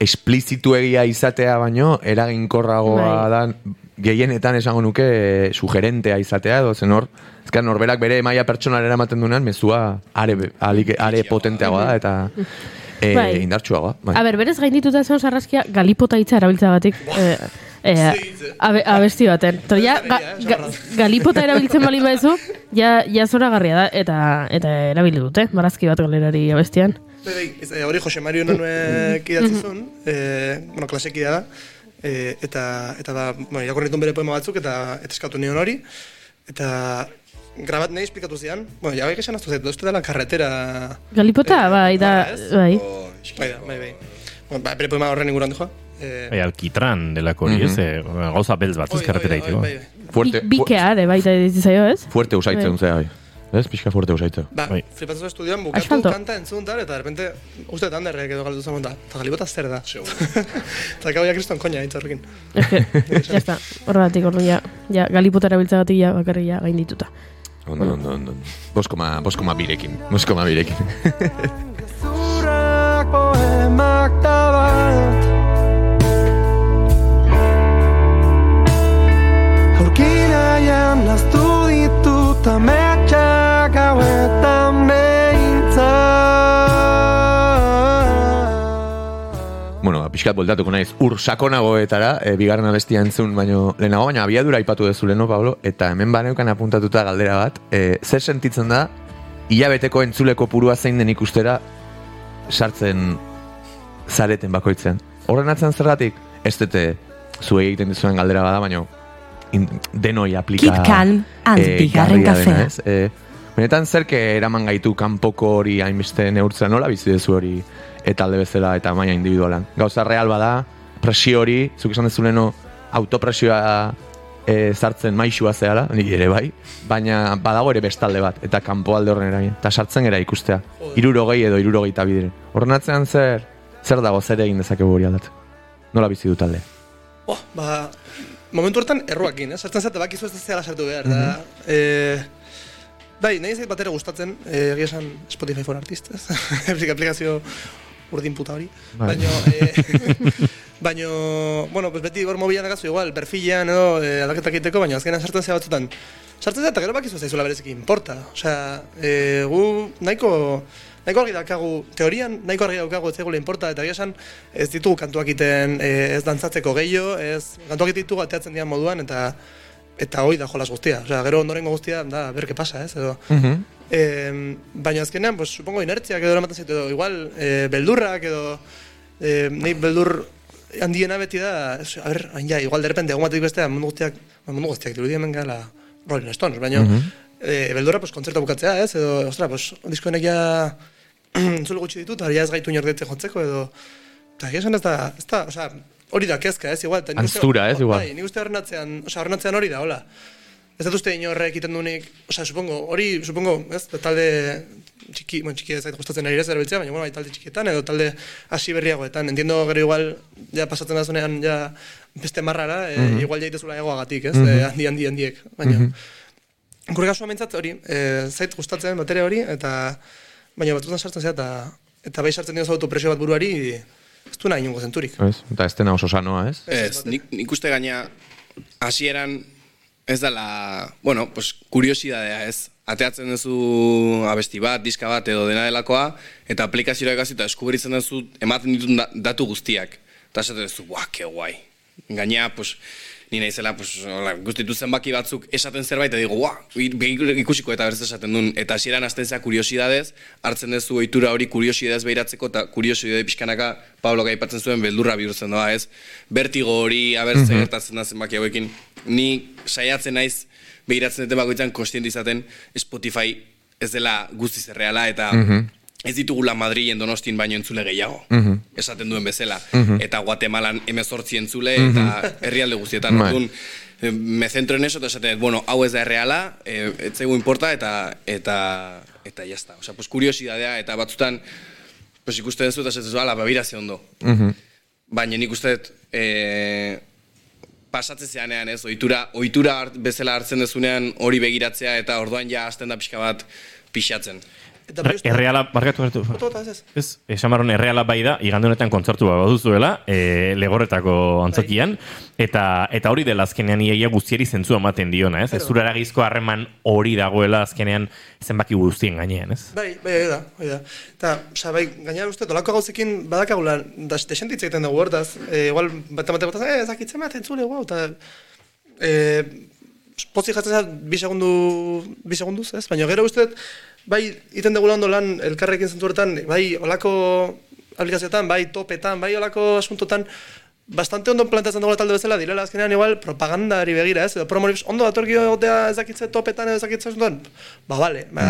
A: esplizitu egia izatea baino, eraginkorragoa
E: Bai.
A: da gehienetan esango nuke e, sugerentea izatea edo zen hor, ezkan norberak bere maila pertsonalera ematen duenean, mezua are, alik, are potenteagoa da eta e,
E: Bai.
A: indartsuagoa. Bai.
E: A ber, berez gaindituta zen sarraskia galipota hitza erabiltza batik. Eh, eh,
B: Ze-
E: abe, abesti baten. Tor, ja, ga,
B: eh,
E: ga, galipota erabiltzen bali maizu, ja, ja zoragarria da, eta, eta erabildu dute, barazki bat galerari abestian.
B: Bai, bai, ez, eh, hori Jose Mario Nonuek idatzi zuen, eh, bueno, klasekidea da, eh, eta, eta da, bueno, irakurri dituen bere poema batzuk, eta, eta eskatu nion hori, eta grabat nahi esplikatu zian, bueno, ja bai esan aztu zait, uste dela karretera...
E: Galipota,
B: Eh,
E: bai, da,
B: ba,
E: bai.
D: o,
B: Bai da, bai, bai. Bueno, ba, bere poema horren inguruan dijoa. Eh,
C: Bai, alkitran delako hori, ez? Eh, gauza beltz bat, ez karretera iteko.
B: bai, bai.
A: Fuerte,
E: Bi- Bikea, ere, baita ditzaio, ez?
A: fuerte usaitzen,
E: Bai.
A: zera, bai. Ez, pixka fuerte usaitzen.
B: Ba,
C: Bai.
B: flipatzen estudioan, bukatu
E: Asfalto.
B: kanta entzun tal, eta de repente, uste dut handerrek edo galdu zen da, eta galibota zer da. Eta gau ja kriston koña, hitz horrekin.
E: Ez que, ya está, horregatik, orduan, ja, ja, galipota erabiltzagatik ja, bakarri ja, gaindituta.
A: Ondo, ondo, ondo. Boskoma, boskoma birekin. Boskoma birekin.
F: Zurrak poemak da bat Aurkiraian naztu ditut ametsak
A: pixkat bueltatuko naiz, ur sakonagoetara, e, bigarren abestia entzun, baino lehenago, baina abiadura aipatu dezu leheno, Pablo, eta hemen baneukan apuntatuta galdera bat, e, zer sentitzen da, hilabeteko entzuleko purua zein den ikustera, sartzen zareten bakoitzean. Horren atzen zergatik, ez dute zuei egiten dizuen galdera bada, baino in, denoi aplika...
G: Keep calm and
A: eh,
G: bigarren
A: garria dena,
G: kafea.
A: Eh, benetan zerke eraman gaitu kanpoko hori hainbeste neurtzen nola bizi dezu hori eta alde bezala eta maila individualan. Gauza real bada, presio hori, zuk esan dezuleno autopresioa e, sartzen maixua zehala, ni ere bai, baina badago ere bestalde bat, eta kanpo alde horren eragin, eta sartzen gera ikustea, irurogei edo irurogeita bidire. Horren atzean zer, zer dago, zer egin dezakegu hori aldat? Nola bizi du talde?
B: Oh, ba, momentu hortan erruakin, eh? Sartzen zate bakizu ez zela sartu behar, da. Eh, bai, nahi zait bat ere gustatzen, eh, egia esan Spotify for Artists, aplikazio urdin puta hori.
A: Bai.
B: Baino, eh, baino, bueno, pues beti hor mobilan dakazu igual, perfilean edo eh, aldaketak egiteko, baina azkenean sartzen zea batzutan. Sartzen zea eta gero bakizu zaizula bereziki importa. Osea, eh, gu nahiko, nahiko argi daukagu, teorian nahiko argi daukagu ez zaigula importa, eta esan ez ditugu kantuak iten eh, ez dantzatzeko gehiago, ez kantuak ditugu ateatzen dian moduan, eta eta hoi da jolas guztia. Osea, gero ondorengo guztia, da, ber, que pasa, ez, edo. Eh, baina azkenean, pues, supongo inertziak edo eramaten zaitu edo, igual, eh, beldurrak edo, eh, nahi beldur handiena beti da, ez, a ber, hain ja, igual, derrepente, egun batetik bestea, mundu guztiak, ba, mundu guztiak, dirudi hemen gala Rolling Stones, baina, eh, beldurra, pues, kontzertu bukatzea, ez, edo, ostra, pues, diskoenek ja, entzule gutxi ditut, ari ja ez gaitu inordetzen jotzeko, edo, eta egia esan ez da, ez da, osea, hori da kezka, ez, igual, uste-
A: Antztura, ez, igual.
B: Bai, nik uste horren atzean, osea, horren atzean hori da, hola. Ez dut uste inorrek egiten duenik, osea, supongo, hori, supongo, ez, talde txiki, bueno, txiki ez gustatzen ari ere zerabiltzea, baina, bueno, bai, talde txikietan, edo talde hasi berriagoetan. Entiendo gero igual, ja pasatzen da zunean, ja beste marrara, e, igual jaitezula egoagatik, ez, e, handi, handi, handiek, baina. Gure kasua mentzat hori, e, zait gustatzen batere hori, eta, baina batzutan sartzen zea, eta, eta bai sartzen dioz autopresio bat buruari, ez du nahi zenturik.
A: Ez? Eta ez dena oso sanoa, ez?
D: Ez, nik, nik uste gaina hasieran ez dela, bueno, pues kuriosidadea ez. Ateatzen duzu abesti bat, diska bat edo dena delakoa, eta aplikazioa egasi eta eskubritzen duzu ematen ditun da- datu guztiak. Eta esaten duzu, guau, ke guai. Gaina, pues, ni naizela, pues, hola, guztitu zenbaki batzuk esaten zerbait, eta digo, guau, i- ikusiko eta berez esaten duen. Eta hasieran hasten zea kuriosidadez, hartzen duzu ohitura hori kuriosidadez behiratzeko, eta kuriosidade pixkanaka Pablo gaipatzen zuen beldurra bihurtzen doa, ez? Bertigo hori, abertze gertatzen da zenbaki hauekin. Ni saiatzen naiz, behiratzen dute bakoitzan kostiente izaten Spotify ez dela guztiz erreala eta ez ditugula Madrilen donostin baino entzule gehiago. Esaten duen bezala. Eta Guatemalan emezortzi entzule eta herrialde guztietan.
A: Bai.
D: Orduan, eh, me centro en eso eta esaten, bueno, hau ez da erreala, eh, ez importa eta eta eta ya está. Osea, pues kuriosidadea eta batzutan pues ikusten duzu eta esaten ala, babira ze ondo. Baina nik uste eh, pasatzen zeanean, ez, ohitura, ohitura bezala hartzen dezunean hori begiratzea eta orduan ja hasten da pixka bat pixatzen.
B: Eta bai
C: Erreala, barkatu
B: eta ez ez.
C: Ez, esan barron erreala bai da, igande honetan kontzertu bat baduzuela, e, legorretako antzokian, eta eta hori dela azkenean iaia guztieri zentzua ematen diona, ez? Ez zure eragizko harreman hori dagoela azkenean zenbaki guztien gainean, ez?
B: Bai, bai, da, hori da. Eta, osea, bai, gainera uste, dolako gauzekin badakagula, da, desentitza egiten dugu hortaz, e, igual, bat bat, eh, zakitzen bat, entzule, guau, eta, e, pozik jatzen bi segundu, bi segunduz, ez? Baina gero uste, bai, iten dugula ondo lan elkarrekin zentu horretan, bai, olako aplikazioetan, bai, topetan, bai, olako asuntotan, bastante ondo planteatzen dugula talde bezala, direla azkenean igual propagandari begira, ez? Edo promori, ondo datorkio egotea ezakitze topetan edo ezakitze asuntoan, ba, bale, ba,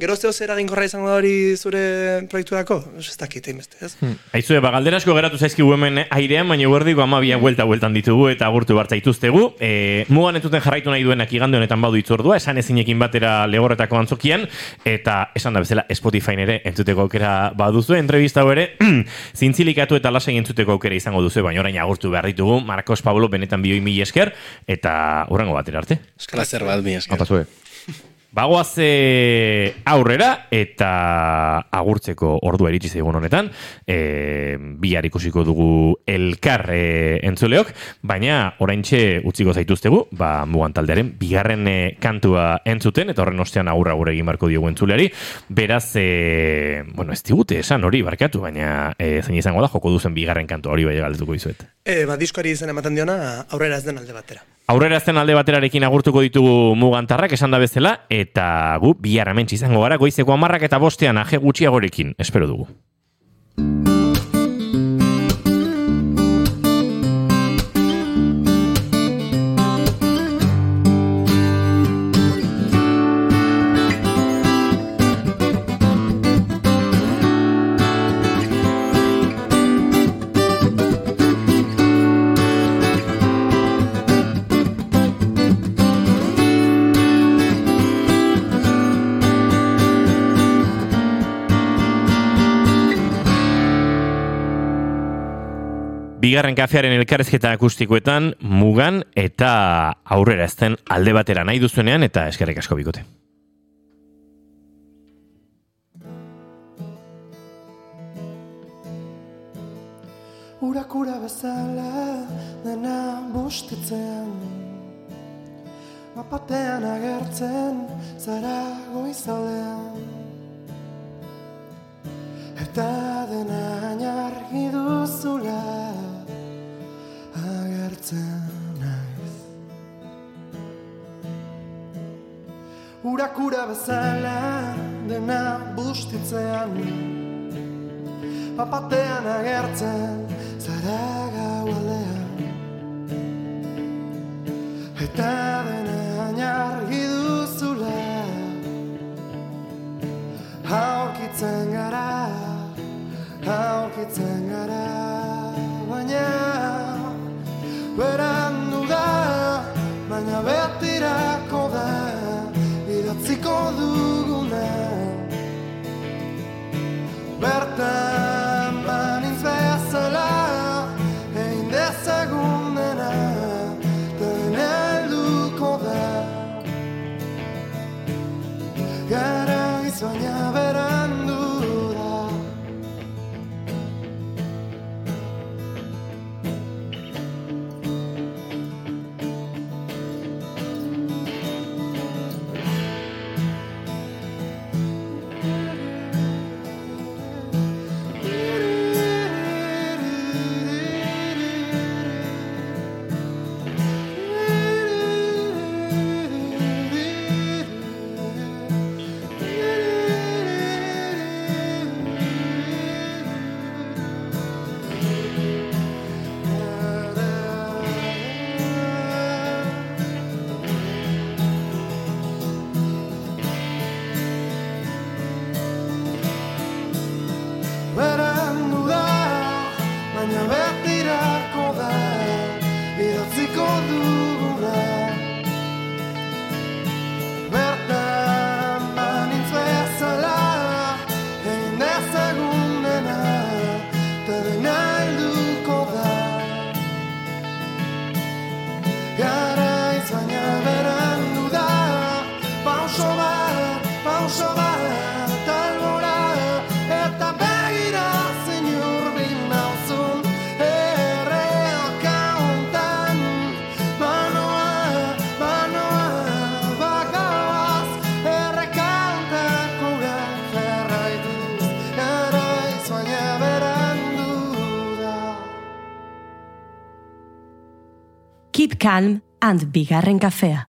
B: gero zeo zer eraginkorra izango da hori zure proiekturako, ez dakit, beste, ez?
C: Aizue, ba, galdera asko geratu zaizkigu hemen airean, baina guerdiko amabia buelta bueltan ditugu eta agurtu bartza ituztegu. E, mugan entzuten jarraitu nahi duenak igande honetan badu itzordua, esan ezinekin batera legorretako antzokian, eta esan da bezala Spotify ere entzuteko aukera baduzu, entrevista ere, zintzilikatu eta lasai entzuteko aukera izango duzu, baina orain agurtu behar ditugu, Marcos Pablo benetan bioi mil esker, eta hurrengo batera arte.
D: Plazer bat, mi esker.
A: Apa zue.
C: Bagoaz eh, aurrera eta agurtzeko ordua iritsi zaigun honetan, e, bihar ikusiko dugu elkar e, entzuleok, baina oraintxe utziko zaituztegu, ba, mugan taldearen bigarren e, kantua entzuten, eta horren ostean aurra gure egin barko diogu entzuleari, beraz, e, bueno, ez digute esan hori barkatu, baina e, zein izango da joko duzen bigarren kantua hori bai galdetuko dizuet.
B: E, ba, diskoari izen ematen diona, aurrera ez den alde batera.
C: Aurrera azten alde baterarekin agurtuko ditugu mugantarrak esan da bezala, eta gu bihar izango gara goizeko amarrak eta bostean aje gutxiagorekin, espero dugu. Bigarren kafearen elkarrezketa akustikoetan, mugan eta aurrera ezten alde batera. Nahi duzuenean eta eskerrik asko bikote.
F: Urakura bezala dena bustitzean Mapatean agertzen zara goizaldean Urakura bezala dena bustitzean Papatean agertzen zara
G: Keep calm and bigarren kafea.